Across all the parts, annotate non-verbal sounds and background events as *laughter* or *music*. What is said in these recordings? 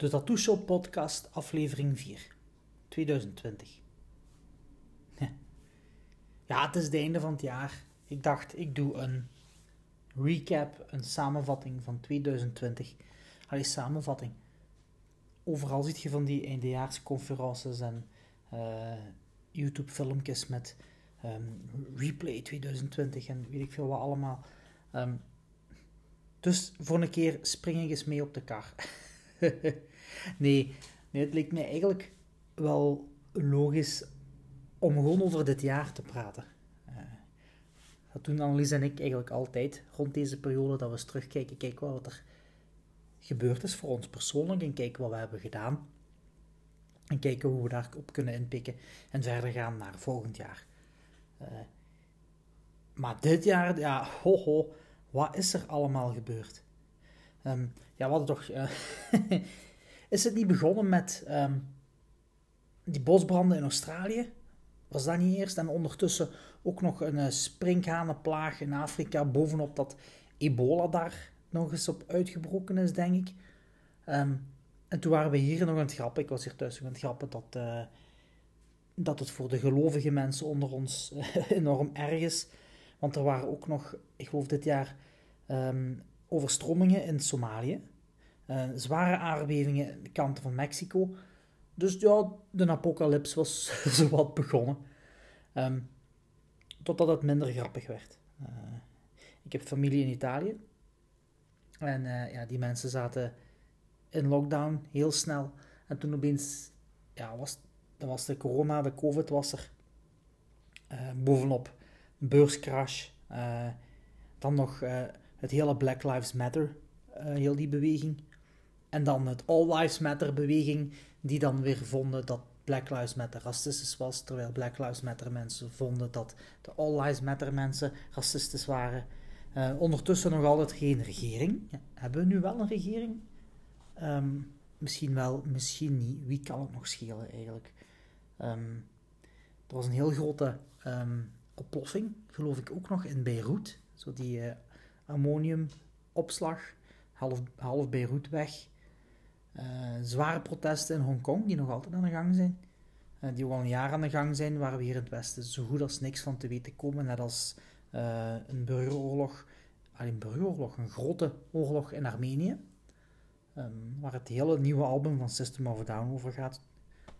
De Tattoo Show podcast, aflevering 4, 2020. Ja, het is het einde van het jaar. Ik dacht, ik doe een recap, een samenvatting van 2020. Allee, samenvatting. Overal ziet je van die eindejaarsconferences en uh, YouTube-filmpjes met um, replay 2020 en weet ik veel wat allemaal. Um, dus voor een keer spring ik eens mee op de kar. *laughs* nee, het leek mij eigenlijk wel logisch om gewoon over dit jaar te praten. Uh, dat doen Annelies en ik eigenlijk altijd rond deze periode, dat we eens terugkijken, kijken wat er gebeurd is voor ons persoonlijk en kijken wat we hebben gedaan. En kijken hoe we daarop kunnen inpikken en verder gaan naar volgend jaar. Uh, maar dit jaar, ja, ho ho, wat is er allemaal gebeurd? Um, ja, wat toch. Uh, *laughs* is het niet begonnen met um, die bosbranden in Australië? Was dat niet eerst? En ondertussen ook nog een uh, sprinkhanenplaag in Afrika, bovenop dat ebola daar nog eens op uitgebroken is, denk ik. Um, en toen waren we hier nog aan het grappen. Ik was hier thuis nog aan het grappen dat, uh, dat het voor de gelovige mensen onder ons *laughs* enorm erg is. Want er waren ook nog, ik geloof dit jaar, um, overstromingen in Somalië. Uh, zware aardbevingen aan de kanten van Mexico. Dus ja, de apocalyps was *laughs* zowat begonnen. Um, totdat het minder grappig werd. Uh, ik heb familie in Italië. En uh, ja, die mensen zaten in lockdown heel snel. En toen opeens, ja, was, was de corona, de covid was er. bovenop, beurscrash. dan nog het hele Black Lives Matter, heel die beweging. En dan het All Lives Matter beweging, die dan weer vonden dat Black Lives Matter racistisch was, terwijl Black Lives Matter mensen vonden dat de All Lives Matter mensen racistisch waren. Uh, ondertussen nog altijd geen regering. Ja, hebben we nu wel een regering? Um, misschien wel, misschien niet. Wie kan het nog schelen eigenlijk? Um, er was een heel grote um, oplossing, geloof ik ook nog, in Beirut. Zo die uh, ammoniumopslag, half, half Beirut weg. Uh, zware protesten in Hongkong, die nog altijd aan de gang zijn. Uh, die al een jaar aan de gang zijn, waar we hier in het Westen zo goed als niks van te weten komen. Net als uh, een burgeroorlog, alleen een burgeroorlog, een grote oorlog in Armenië. Um, waar het hele nieuwe album van System of a Down over gaat,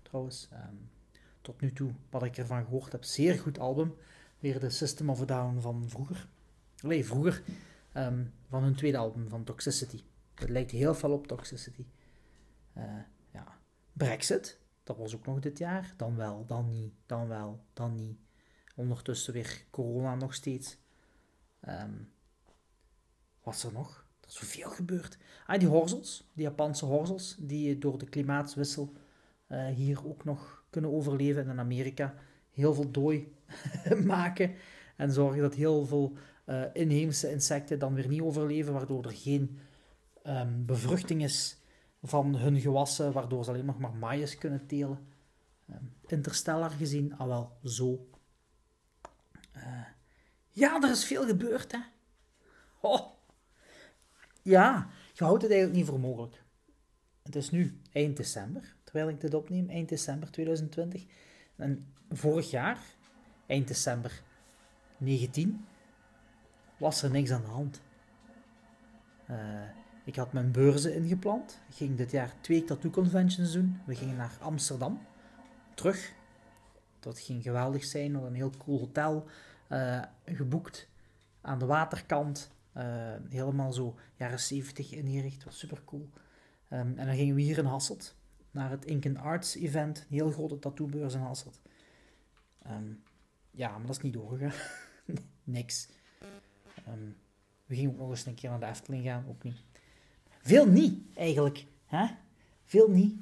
trouwens. Um, tot nu toe, wat ik ervan gehoord heb, zeer goed album. Weer de System of a Down van vroeger. Nee, vroeger. Um, van hun tweede album, van Toxicity. Het lijkt heel veel op Toxicity. Uh, ja. Brexit, dat was ook nog dit jaar. Dan wel, dan niet, dan wel, dan niet. Ondertussen weer corona nog steeds. Um, wat er nog? Er is zoveel gebeurd. Ah, die horzels, die Japanse horzels, die door de klimaatswissel uh, hier ook nog kunnen overleven. En in Amerika heel veel dooi *laughs* maken. En zorgen dat heel veel uh, inheemse insecten dan weer niet overleven, waardoor er geen um, bevruchting is van hun gewassen, waardoor ze alleen nog maar maïs kunnen telen. Um, interstellar gezien, al wel zo. Uh, ja, er is veel gebeurd, hè. Oh. Ja, je houdt het eigenlijk niet voor mogelijk. Het is nu eind december, terwijl ik dit opneem, eind december 2020. En vorig jaar, eind december 19, was er niks aan de hand. Uh, ik had mijn beurzen ingepland. Ik ging dit jaar twee tattoo conventions doen. We gingen naar Amsterdam. Terug. Dat ging geweldig zijn. Een heel cool hotel uh, geboekt. Aan de waterkant. Uh, helemaal zo jaren 70 ingericht. was super cool. Um, en dan gingen we hier in Hasselt. Naar het Ink Arts event. Een heel grote tattoobeurs in Hasselt. Um, ja, maar dat is niet doorgegaan. *laughs* Niks. Um, we gingen ook nog eens een keer naar de Efteling gaan. Ook niet. Veel niet, eigenlijk. Hè? Veel niet.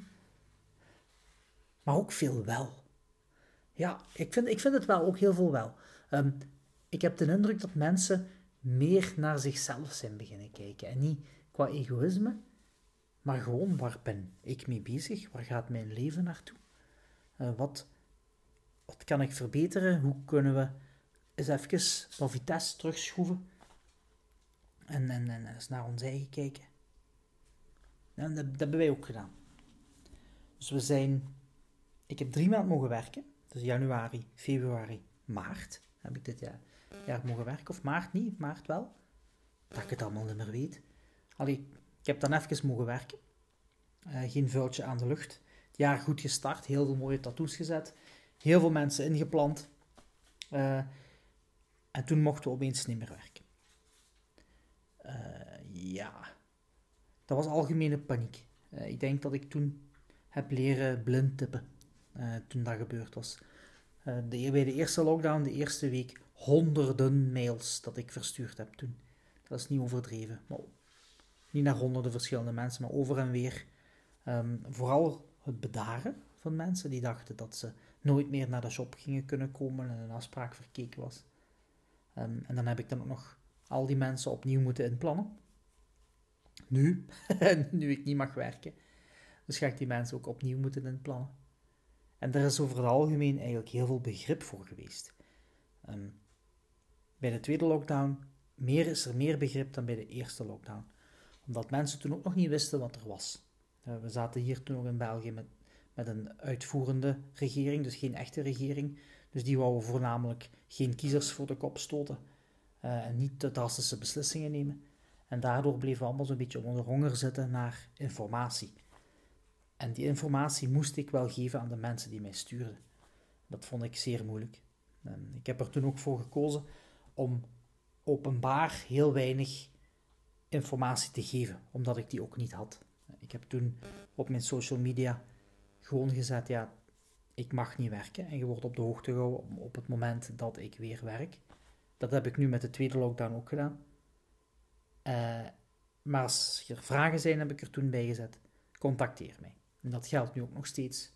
Maar ook veel wel. Ja, ik vind, ik vind het wel, ook heel veel wel. Um, ik heb de indruk dat mensen meer naar zichzelf zijn beginnen kijken. En niet qua egoïsme, maar gewoon waar ben ik mee bezig? Waar gaat mijn leven naartoe? Uh, wat, wat kan ik verbeteren? Hoe kunnen we eens even wat vitesse terugschroeven? En, en, en eens naar ons eigen kijken. En dat, dat hebben wij ook gedaan. Dus we zijn... Ik heb drie maanden mogen werken. Dus januari, februari, maart heb ik dit jaar, jaar mogen werken. Of maart niet, maart wel. Dat ik het allemaal niet meer weet. Allee, ik heb dan even mogen werken. Uh, geen vuiltje aan de lucht. Het jaar goed gestart, heel veel mooie tattoos gezet. Heel veel mensen ingeplant. Uh, en toen mochten we opeens niet meer werken. Uh, ja, dat was algemene paniek. ik denk dat ik toen heb leren blind tippen. toen dat gebeurd was. de, bij de eerste lockdown, de eerste week, honderden mails dat ik verstuurd heb toen. Dat is niet overdreven. Maar niet naar honderden verschillende mensen, maar over en weer. Ehm, vooral het bedaren van mensen die dachten dat ze nooit meer naar de shop gingen kunnen komen en een afspraak verkeken was. Ehm, en dan heb ik dan ook nog al die mensen opnieuw moeten inplannen. Nu, *laughs* nu ik niet mag werken. Dus ga ik die mensen ook opnieuw moeten inplannen. En er is over het algemeen eigenlijk heel veel begrip voor geweest. Um, bij de tweede lockdown meer, is er meer begrip dan bij de eerste lockdown. Omdat mensen toen ook nog niet wisten wat er was. Uh, we zaten hier toen nog in België met, met een uitvoerende regering, dus geen echte regering. Dus die wouden voornamelijk geen kiezers voor de kop stoten uh, en niet de drastische beslissingen nemen. En daardoor bleven we allemaal zo'n beetje onder honger zitten naar informatie. En die informatie moest ik wel geven aan de mensen die mij stuurden. Dat vond ik zeer moeilijk. En ik heb er toen ook voor gekozen om openbaar heel weinig informatie te geven, omdat ik die ook niet had. Ik heb toen op mijn social media gewoon gezet, ja, ik mag niet werken en je wordt op de hoogte gehouden op het moment dat ik weer werk. Dat heb ik nu met de tweede lockdown ook gedaan. Uh, maar als er vragen zijn, heb ik er toen bij gezet, contacteer mij. En dat geldt nu ook nog steeds.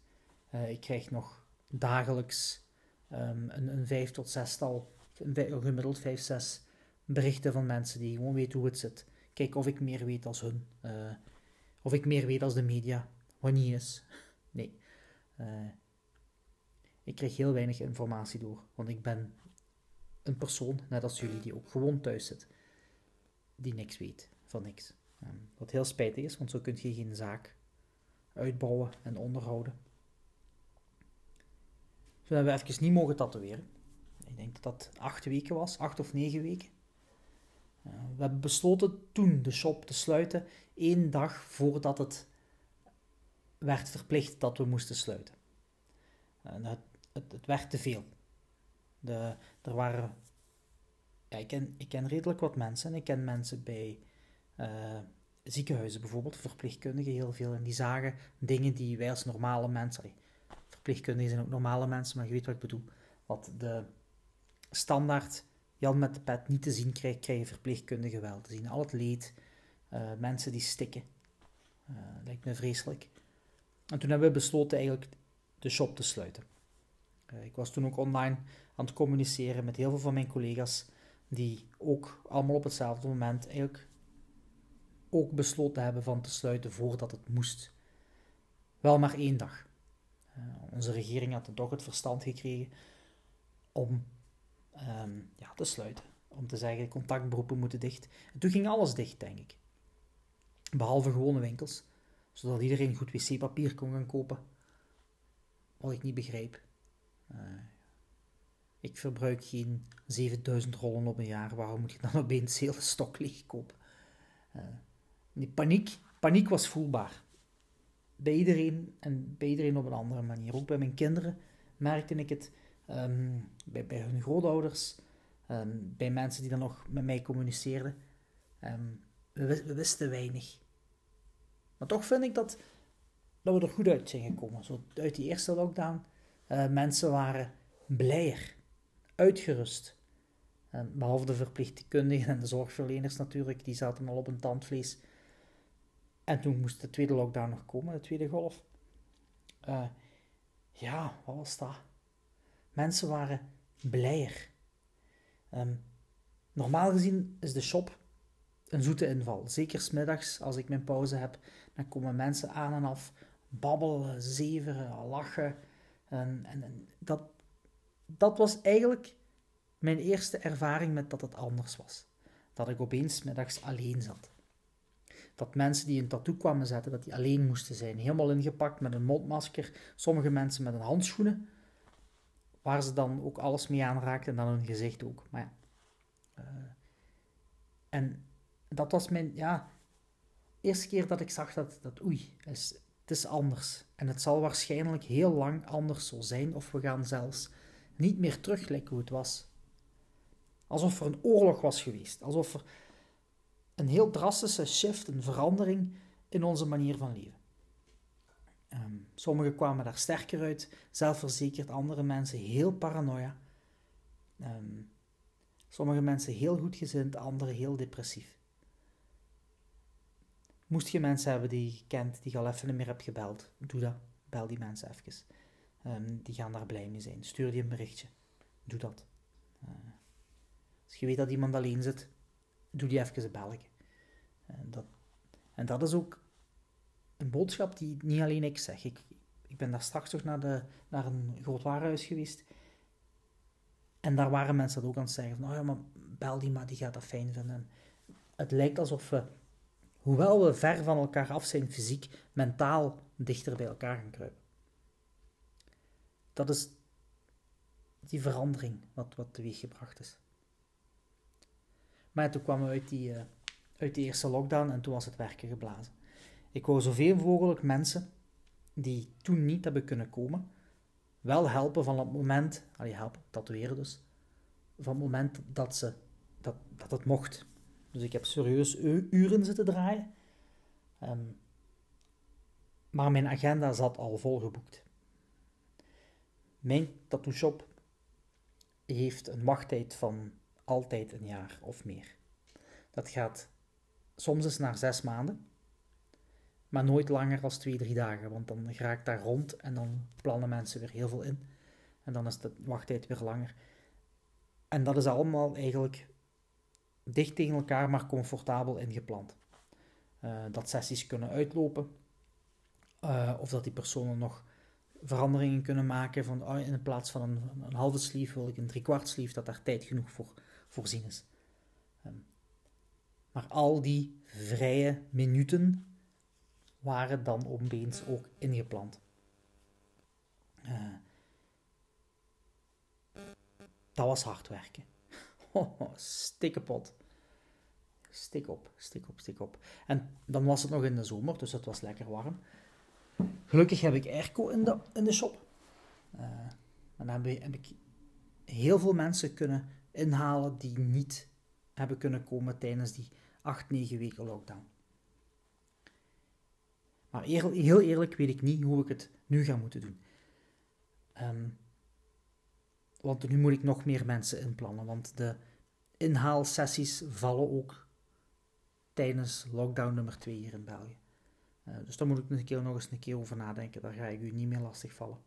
Uh, ik krijg nog dagelijks um, een, een vijf tot zestal, gemiddeld vijf, zes berichten van mensen die gewoon weten hoe het zit. Kijk of ik meer weet als hun. Uh, of ik meer weet als de media. Wat niet is. *laughs* Nee. Ik krijg heel weinig informatie door. Want ik ben een persoon, net als jullie, die ook gewoon thuis zit. Die niks weet van niks. Um, wat heel spijtig is, want zo kun je geen zaak uitbouwen en onderhouden. Hebben we even niet mogen tatoeëren. Ik denk dat dat acht weken was, acht of negen weken. Eh, we hebben besloten toen de shop te sluiten, één dag voordat het werd verplicht dat we moesten sluiten. En het, het, het, werd te veel. De, er waren, ik, ken, ik ken redelijk wat mensen. Ik ken mensen bij uh, ziekenhuizen bijvoorbeeld, verpleegkundigen heel veel. En die zagen dingen die wij als normale mensen, verpleegkundigen zijn ook normale mensen, maar je weet wat ik bedoel. Wat de standaard Jan met de pet niet te zien krijgt, krijgen verpleegkundigen wel te zien. Al het leed, uh, mensen die stikken. Uh, lijkt me vreselijk. En toen hebben we besloten eigenlijk de shop te sluiten. Ik was toen ook online aan het communiceren met heel veel van mijn collega's, die ook allemaal op hetzelfde moment eigenlijk ook besloten hebben van te sluiten voordat het moest. Wel maar één dag. onze regering had toch het verstand gekregen om um, ja, te sluiten. Om te zeggen, contactberoepen moeten dicht. En toen ging alles dicht, denk ik. Behalve gewone winkels. Zodat iedereen goed wc-papier kon gaan kopen. Wat ik niet begrijp. Uh, ik verbruik geen 7000 rollen op een jaar. Waarom moet ik dan *laughs* opeens hele stok leeg kopen? Die paniek, paniek was voelbaar. Bij iedereen en bij iedereen op een andere manier. Ook bij mijn kinderen merkte ik het Ehm, bij, bij hun grootouders, ehm, bij mensen die dan nog met mij communiceerden. Ehm, we, wisten weinig. Maar toch vind ik dat, dat we er goed uit zijn gekomen. Zo uit die eerste lockdown. Uh, mensen waren blijer, uitgerust. behalve de verpleegkundigen en de zorgverleners natuurlijk, die zaten al op een tandvlees. En toen moest de tweede lockdown nog komen, de tweede golf. Uh, ja, wat was dat? Mensen waren blijer. Um, normaal gezien is de shop een zoete inval. Zeker smiddags, als ik mijn pauze heb, dan komen mensen aan en af, babbelen, zeveren, lachen. En, en, en dat, dat was eigenlijk mijn eerste ervaring met dat het anders was. Dat ik opeens middags alleen zat. dat mensen die een tattoo kwamen zetten, dat die alleen moesten zijn. Helemaal ingepakt met een mondmasker. Sommige mensen met een handschoenen. Waar ze dan ook alles mee aanraakten en dan hun gezicht ook. Maar ja. Uh, en dat was mijn, ja, eerste keer dat ik zag dat, dat oei, is, het is anders. En het zal waarschijnlijk heel lang anders zo zijn, of we gaan zelfs niet meer terug hoe het was. Alsof er een oorlog was geweest, alsof er een heel drastische shift, een verandering in onze manier van leven. Um, sommigen kwamen daar sterker uit, zelfverzekerd, andere mensen heel paranoia. Um, sommige mensen heel goedgezind, anderen heel depressief. Moest je mensen hebben die je kent, die je al even niet meer hebt gebeld, doe dat. Bel die mensen even. Um, die gaan daar blij mee zijn. Stuur die een berichtje. Doe dat. Uh, als je weet dat iemand alleen zit, doe die even een belletje. En dat, en dat is ook een boodschap die niet alleen ik zeg. Ik, ik ben daar straks toch naar, de, naar een groot warenhuis geweest. En daar waren mensen dat ook aan het zeggen. Van, oh ja, maar bel die maar, die gaat dat fijn vinden. het lijkt alsof we, hoewel we ver van elkaar af zijn fysiek, mentaal dichter bij elkaar gaan kruipen. Dat is die verandering wat, wat teweeggebracht is. Maar toen kwamen we uit die, uh, uit de eerste lockdown en toen was het werken geblazen. Ik wou zoveel mogelijk mensen die toen niet hebben kunnen komen, wel helpen van het moment, allee, helpen, tatoeëren dus, van het moment dat, ze, dat, dat het mocht. Dus ik heb serieus uren zitten draaien. Um, maar mijn agenda zat al volgeboekt. Mijn tattoo shop heeft een wachttijd van altijd een jaar of meer. Dat gaat soms eens naar zes maanden, maar nooit langer dan twee, drie dagen, want dan ga ik daar rond en dan plannen mensen weer heel veel in. En dan is de wachttijd weer langer. En dat is allemaal eigenlijk dicht tegen elkaar, maar comfortabel ingepland. Uh, dat sessies kunnen uitlopen, uh, of dat die personen nog veranderingen kunnen maken. Van oh, in plaats van een, een halve sleeve wil ik een driekwart sleeve, dat daar tijd genoeg voor voorzien is. Um, maar al die vrije minuten waren dan opeens ook ingepland. Uh, dat was hard werken. *laughs* Oh. Stik op, stik op, stik op. En dan was het nog in de zomer, dus het was lekker warm. Gelukkig heb ik airco in de, in de shop. En dan heb, ik heel veel mensen kunnen inhalen die niet hebben kunnen komen tijdens die 8, 9 weken lockdown. Maar heel eerlijk weet ik niet hoe ik het nu ga moeten doen. Um, want nu moet ik nog meer mensen inplannen, want de inhaalsessies vallen ook tijdens lockdown nummer 2 hier in België. Uh, dus daar moet ik een keer nog eens een keer over nadenken. Daar ga ik u niet meer lastig vallen.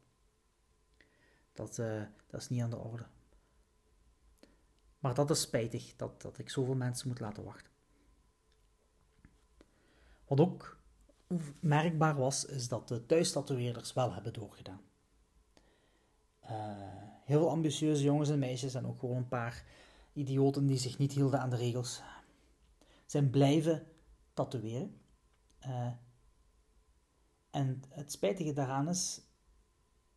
Dat, uh, dat is niet aan de orde. Maar dat is spijtig, dat, dat ik zoveel mensen moet laten wachten. Wat ook merkbaar was, is dat de thuistatoeëerders wel hebben doorgedaan. Uh, heel veel ambitieuze jongens en meisjes en ook gewoon een paar idioten die zich niet hielden aan de regels, zijn blijven tatoeëren. Uh, en het spijtige daaraan is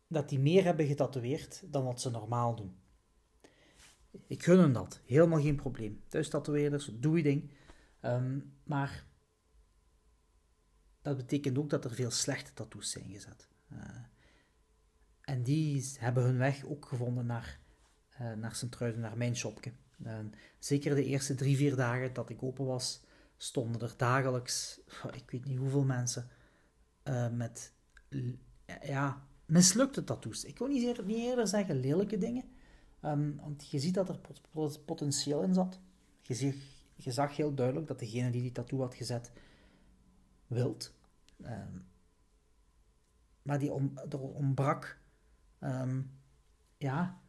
dat die meer hebben getatoeëerd dan wat ze normaal doen. Ik gun dat, helemaal geen probleem. Thuis tatoeëerders, doe je ding. Um, maar dat betekent ook dat er veel slechte tattoos zijn gezet. Uh, en die hebben hun weg ook gevonden naar, uh, naar Sint-Truiden, naar mijn shopje. Zeker de eerste drie, vier dagen dat ik open was, stonden er dagelijks, ik weet niet hoeveel mensen, met ja, mislukte tattoos. Ik wil niet, eerder, niet eerder zeggen lelijke dingen, um, want je ziet dat er potentieel in zat. Je, je zag heel duidelijk dat degene die die tattoo had gezet, wilt. Um, maar die om, er ontbrak um, ja,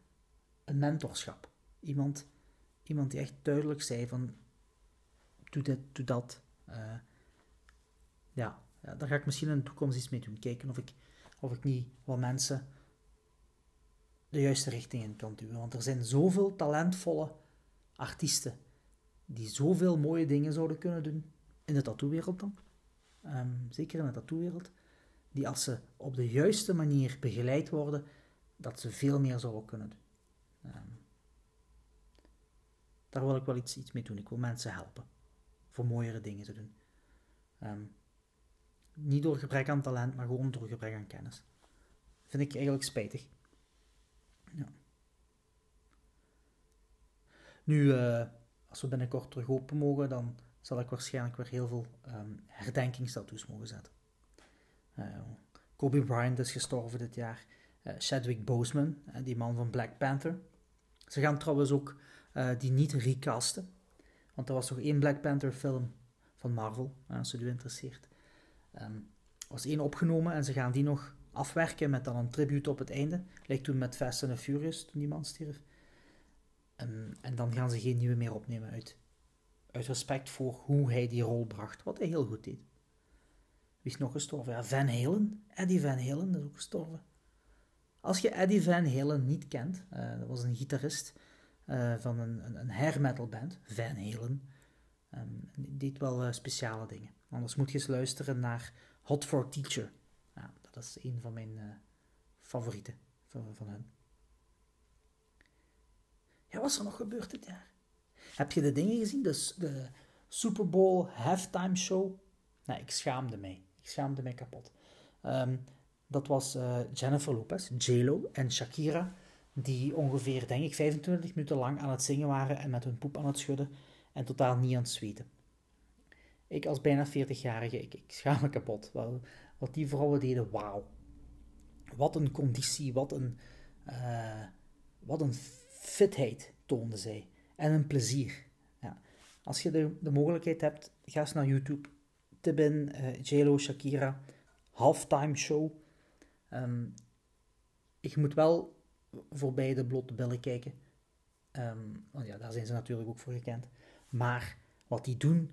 een mentorschap. Iemand, iemand die echt duidelijk zei van doe dit, doe dat. Uh, ja, ja, daar ga ik misschien in de toekomst iets mee doen. Kijken of ik, of ik niet wat mensen de juiste richting in kan duwen. Want er zijn zoveel talentvolle artiesten die zoveel mooie dingen zouden kunnen doen in de tattoo-wereld dan, ehm, zeker in de tattoo-wereld, die als ze op de juiste manier begeleid worden, dat ze veel meer zouden kunnen doen. Ehm, daar wil ik wel iets, iets mee doen. Ik wil mensen helpen voor mooiere dingen te doen. Ehm, niet door gebrek aan talent, maar gewoon door gebrek aan kennis. Vind ik eigenlijk spijtig. Ja. Nu, uh, als we binnenkort terug open mogen, dan zal ik waarschijnlijk weer heel veel um, mogen zetten. Uh, Kobe Bryant is gestorven dit jaar. Uh, Chadwick Boseman, die man van Black Panther. Ze gaan trouwens ook die niet recasten. Want er was nog één Black Panther film van Marvel, als u interesseert. Um, was één opgenomen en ze gaan die nog afwerken met dan een tribute op het einde. Lijkt toen met Fast and Furious, toen die man stierf. En, en dan gaan ze geen nieuwe meer opnemen uit, uit respect voor hoe hij die rol bracht, wat hij heel goed deed. Wie is nog gestorven? Ja, Van Halen. Eddie Van Halen is ook gestorven. Als je Eddie Van Halen niet kent, uh, dat was een gitarist uh, van een, een, een hair metal band, Van Halen. Um, deed wel uh, speciale dingen. Anders moet je eens luisteren naar Hot for Teacher. Dat is een van mijn favorieten van, van hen. Ja, wat is er nog gebeurd dit jaar? Heb je de dingen gezien? Dus de Super Bowl halftime show? Nee, ik schaamde mij. Ik schaamde mij kapot. Um, dat was uh, Jennifer Lopez, J-Lo en Shakira, die ongeveer, denk ik, 25 minuten lang aan het zingen waren en met hun poep aan het schudden en totaal niet aan het zweten. Ik als bijna 40-jarige, ik, ik schaam me kapot. Wat, wat die vrouwen deden, wauw. Wat een conditie, wat een, uh, wat een fitheid toonde zij. En een plezier. Ja. Als je de, de mogelijkheid hebt, ga eens naar YouTube. Tip in uh, JLo Shakira halftime show. Um, ik moet wel voorbij de blote billen kijken. Um, want ja, daar zijn ze natuurlijk ook voor gekend. Maar wat die doen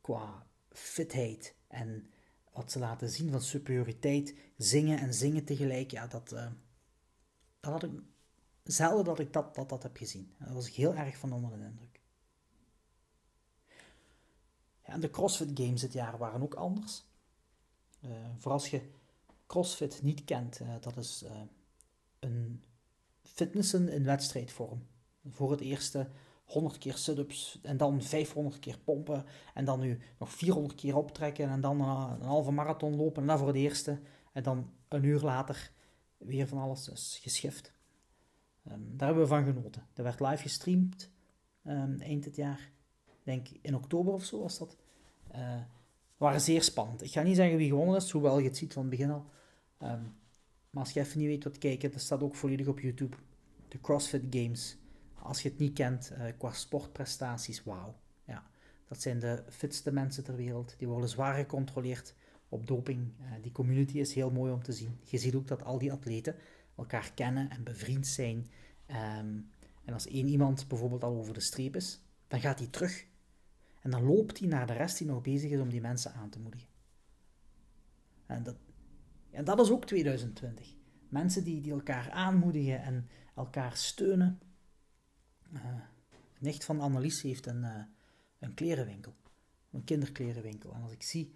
qua fitheid en wat ze laten zien van superioriteit, zingen en zingen tegelijk, ja, dat, uh, dat had ik zelden dat ik dat, dat, dat heb gezien. Daar was ik heel erg van onder de indruk. Ja, en de CrossFit Games dit jaar waren ook anders. Uh, voor als je CrossFit niet kent, uh, dat is een fitnessen in wedstrijdvorm. Voor het eerste 100 keer sit-ups en dan 500 keer pompen en dan nu nog 400 keer optrekken en dan een halve marathon lopen en voor het eerste en dan een uur later weer van alles dus geschift. Um, daar hebben we van genoten. Dat werd live gestreamd um, eind dit jaar. Ik denk in oktober of zo was dat. Uh, waren zeer spannend. Ik ga niet zeggen wie gewonnen is, hoewel je het ziet van het begin al. Um, maar als je even niet weet wat kijken, dat staat ook volledig op YouTube. De CrossFit Games. Als je het niet kent, uh, qua sportprestaties, wauw. Ja, dat zijn de fitste mensen ter wereld. Die worden zwaar gecontroleerd op doping. Uh, die community is heel mooi om te zien. Je ziet ook dat al die atleten elkaar kennen en bevriend zijn. Um, en als één iemand bijvoorbeeld al over de streep is, dan gaat hij terug. En dan loopt hij naar de rest die nog bezig is om die mensen aan te moedigen. En dat, en dat is ook 2020. Mensen die, die elkaar aanmoedigen en elkaar steunen. Een nicht van Annelies heeft een, uh, een klerenwinkel. Een kinderklerenwinkel. En als ik zie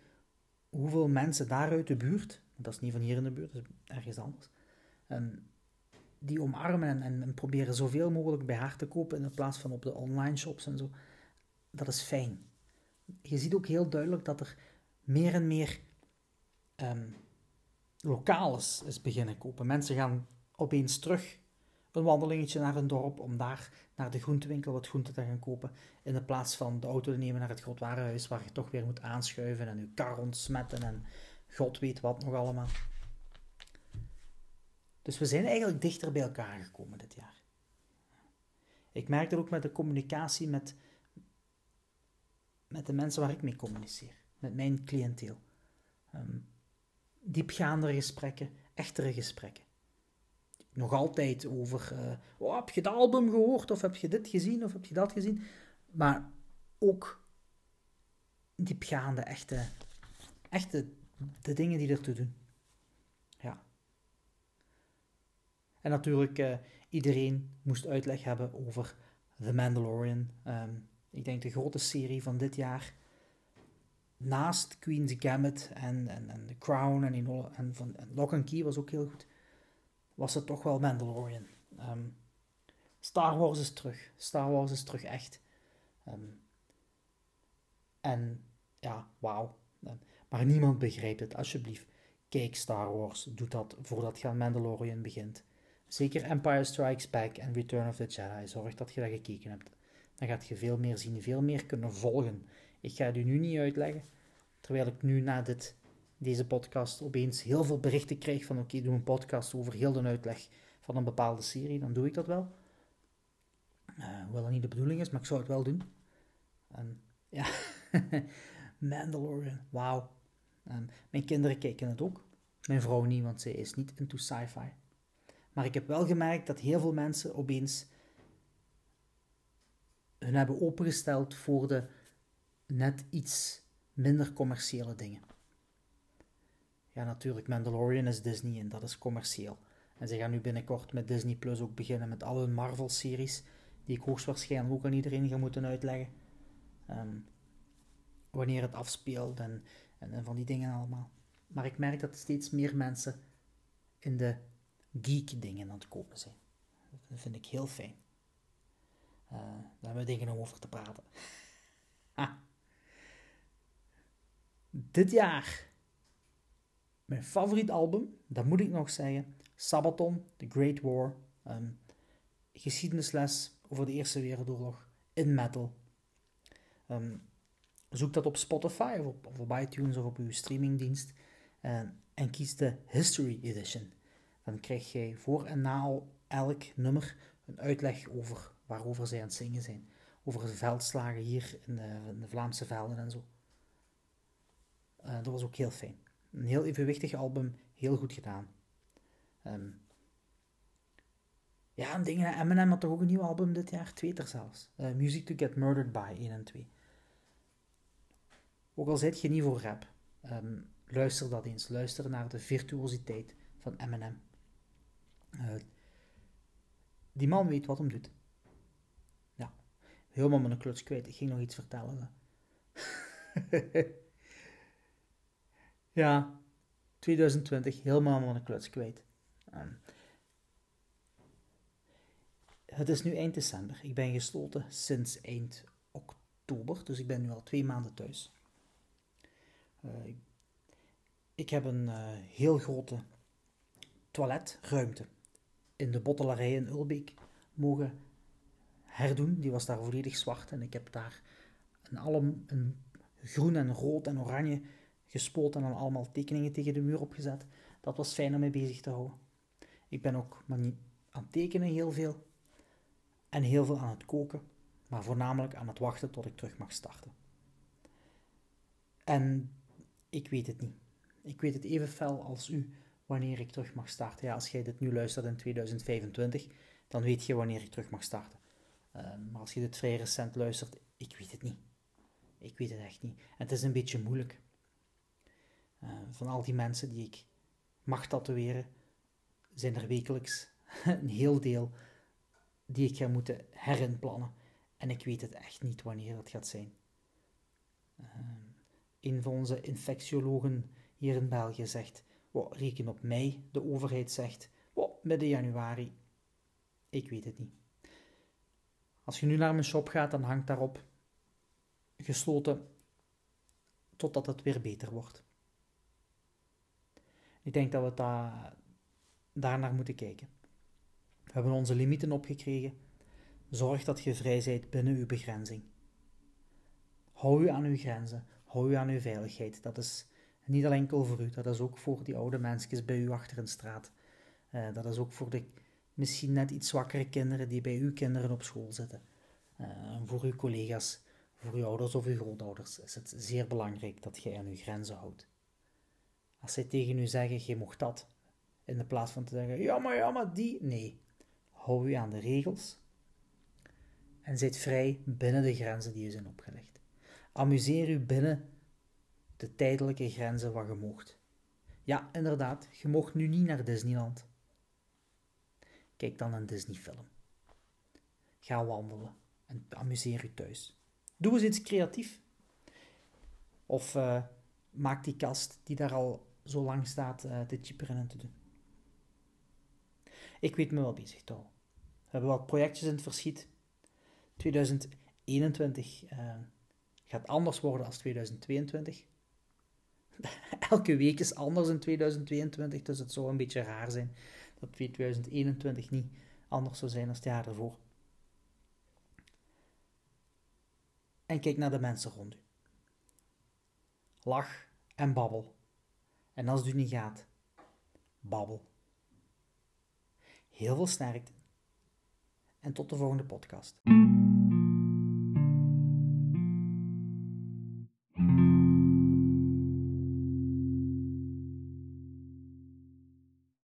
hoeveel mensen daar uit de buurt, dat is niet van hier in de buurt, dat is ergens anders, um, die omarmen en, en, en, proberen zoveel mogelijk bij haar te kopen in plaats van op de online shops en zo. Dat is fijn. Je ziet ook heel duidelijk dat er meer en meer um, is beginnen kopen. Mensen gaan opeens terug een wandelingetje naar een dorp om daar naar de groentewinkel wat groenten te gaan kopen. In de plaats van de auto te nemen naar het grootwarenhuis waar je toch weer moet aanschuiven en je kar ontsmetten en god weet wat nog allemaal. Dus we zijn eigenlijk dichter bij elkaar gekomen dit jaar. Ik merk dat ook met de communicatie met, met de mensen waar ik mee communiceer, met mijn cliënteel. Um, diepgaandere gesprekken, echtere gesprekken. Nog altijd over, uh, oh, heb je het album gehoord, of heb je dit gezien, of heb je dat gezien. Maar ook diepgaande, echte, echte de dingen die ertoe doen. En natuurlijk, uh, iedereen moest uitleg hebben over The Mandalorian. Um, ik denk de grote serie van dit jaar. naast Queen's Gambit en, en, en The Crown en, in, en, van, en Lock and Key was ook heel goed, was het toch wel Mandalorian. Ehm, Star Wars is terug. Star Wars is terug echt. Ehm, en ja, wauw. Ehm, maar niemand begrijpt het. Alsjeblieft, kijk Star Wars. Doe dat voordat je aan Mandalorian begint. Zeker Empire Strikes Back en Return of the Jedi. Zorg dat je dat gekeken hebt. Dan gaat je veel meer zien, veel meer kunnen volgen. Ik ga het u nu niet uitleggen, terwijl ik nu na dit, deze podcast opeens heel veel berichten krijg van oké, doe een podcast over heel de uitleg van een bepaalde serie, dan doe ik dat wel. Uh, hoewel dat niet de bedoeling is, maar ik zou het wel doen. Um, ja, *laughs* Mandalorian, wauw. Um, mijn kinderen kijken het ook. Mijn vrouw niet, want zij is niet into sci-fi. Maar ik heb wel gemerkt dat heel veel mensen opeens hun hebben opengesteld voor de net iets minder commerciële dingen. Ja, natuurlijk, Mandalorian is Disney en dat is commercieel. En ze gaan nu binnenkort met Disney Plus ook beginnen met al hun Marvel-series, die ik hoogstwaarschijnlijk ook aan iedereen ga moeten uitleggen. Ehm, wanneer het afspeelt en, en, van die dingen allemaal. Maar ik merk dat steeds meer mensen in de geek dingen aan het kopen zijn. Dat vind ik heel fijn. Uh, daar hebben we dingen om over te praten. *laughs* Dit jaar mijn favoriet album, dat moet ik nog zeggen, Sabaton, The Great War, um, geschiedenisles over de Eerste Wereldoorlog in metal. Um, zoek dat op Spotify of op, of iTunes of op uw streamingdienst uh, en kies de History Edition. Dan krijg jij voor en na elk nummer een uitleg over waarover zij aan het zingen zijn. Over de veldslagen hier in de, Vlaamse velden en zo. Uh, dat was ook heel fijn. Een heel evenwichtig album, heel goed gedaan. Um, ja, en dingen, Eminem had toch ook een nieuw album dit jaar? Twee er zelfs. Uh, Music to Get Murdered By, 1 en 2. Ook al zit je niet voor rap, um, luister dat eens. Luister naar de virtuositeit van Eminem. Uh, die man weet wat hem doet. Ja, helemaal een kluts kwijt. Ik ging nog iets vertellen. *laughs* ja, 2020, helemaal een kluts kwijt. Um, het is nu eind december. Ik ben gesloten sinds eind oktober, dus ik ben nu al twee maanden thuis. Uh, ik, heb een uh, heel grote toiletruimte in de bottelarij in Ulbeek mogen herdoen. Die was daar volledig zwart en ik heb daar een, allem, een groen en rood en oranje gespoten en dan allemaal tekeningen tegen de muur opgezet. Dat was fijn om mee bezig te houden. Ik ben ook maar niet aan het tekenen heel veel en heel veel aan het koken, maar voornamelijk aan het wachten tot ik terug mag starten. En ik weet het niet. Ik weet het even fel als u wanneer ik terug mag starten. Ja, als jij dit nu luistert in 2025, dan weet je wanneer ik terug mag starten. Ehm, maar als je dit vrij recent luistert, ik weet het niet. Ik weet het echt niet. En het is een beetje moeilijk. Uh, van al die mensen die ik mag tatoeëren, zijn er wekelijks *laughs* een heel deel die ik ga moeten herinplannen. En ik weet het echt niet wanneer dat gaat zijn. Uh, een van onze infectiologen hier in België zegt: oh, reken op mij. De overheid zegt: midden januari. Ik weet het niet. Als je nu naar mijn shop gaat, dan hangt daarop gesloten totdat het weer beter wordt. Ik denk dat we daar, daarnaar moeten kijken. We hebben onze limieten opgekregen. Zorg dat je vrij bent binnen uw begrenzing. Hou u aan uw grenzen. Hou u aan uw veiligheid. Dat is niet alleen voor u, dat is ook voor die oude mensjes bij u achter in straat. Uh, dat is ook voor de misschien net iets zwakkere kinderen die bij uw kinderen op school zitten. Uh, voor uw collega's, voor uw ouders of uw grootouders is het zeer belangrijk dat je aan uw grenzen houdt. Als zij tegen u zeggen, je mocht dat, in de plaats van te zeggen, ja maar, ja maar, die, nee. Hou u aan de regels en zijt vrij binnen de grenzen die u zijn opgelegd. Amuseer u binnen de tijdelijke grenzen wat je mocht. Ja, inderdaad, je mocht nu niet naar Disneyland. Kijk dan een Disney-film. Ga wandelen en amuseer u thuis. Doe eens iets creatief. Of maak die kast die daar al zo lang staat te chipperen en te doen. Ik weet me wel bezig te. We hebben wat projectjes in het verschiet. 2021 gaat anders worden als 2022. *laughs* Elke week is anders in 2022, dus het zou een beetje raar zijn dat 2021 niet anders zou zijn als het jaar ervoor. En kijk naar de mensen rond u. Lach en babbel. En als het u niet gaat, babbel. Heel veel sterkte. En tot de volgende podcast.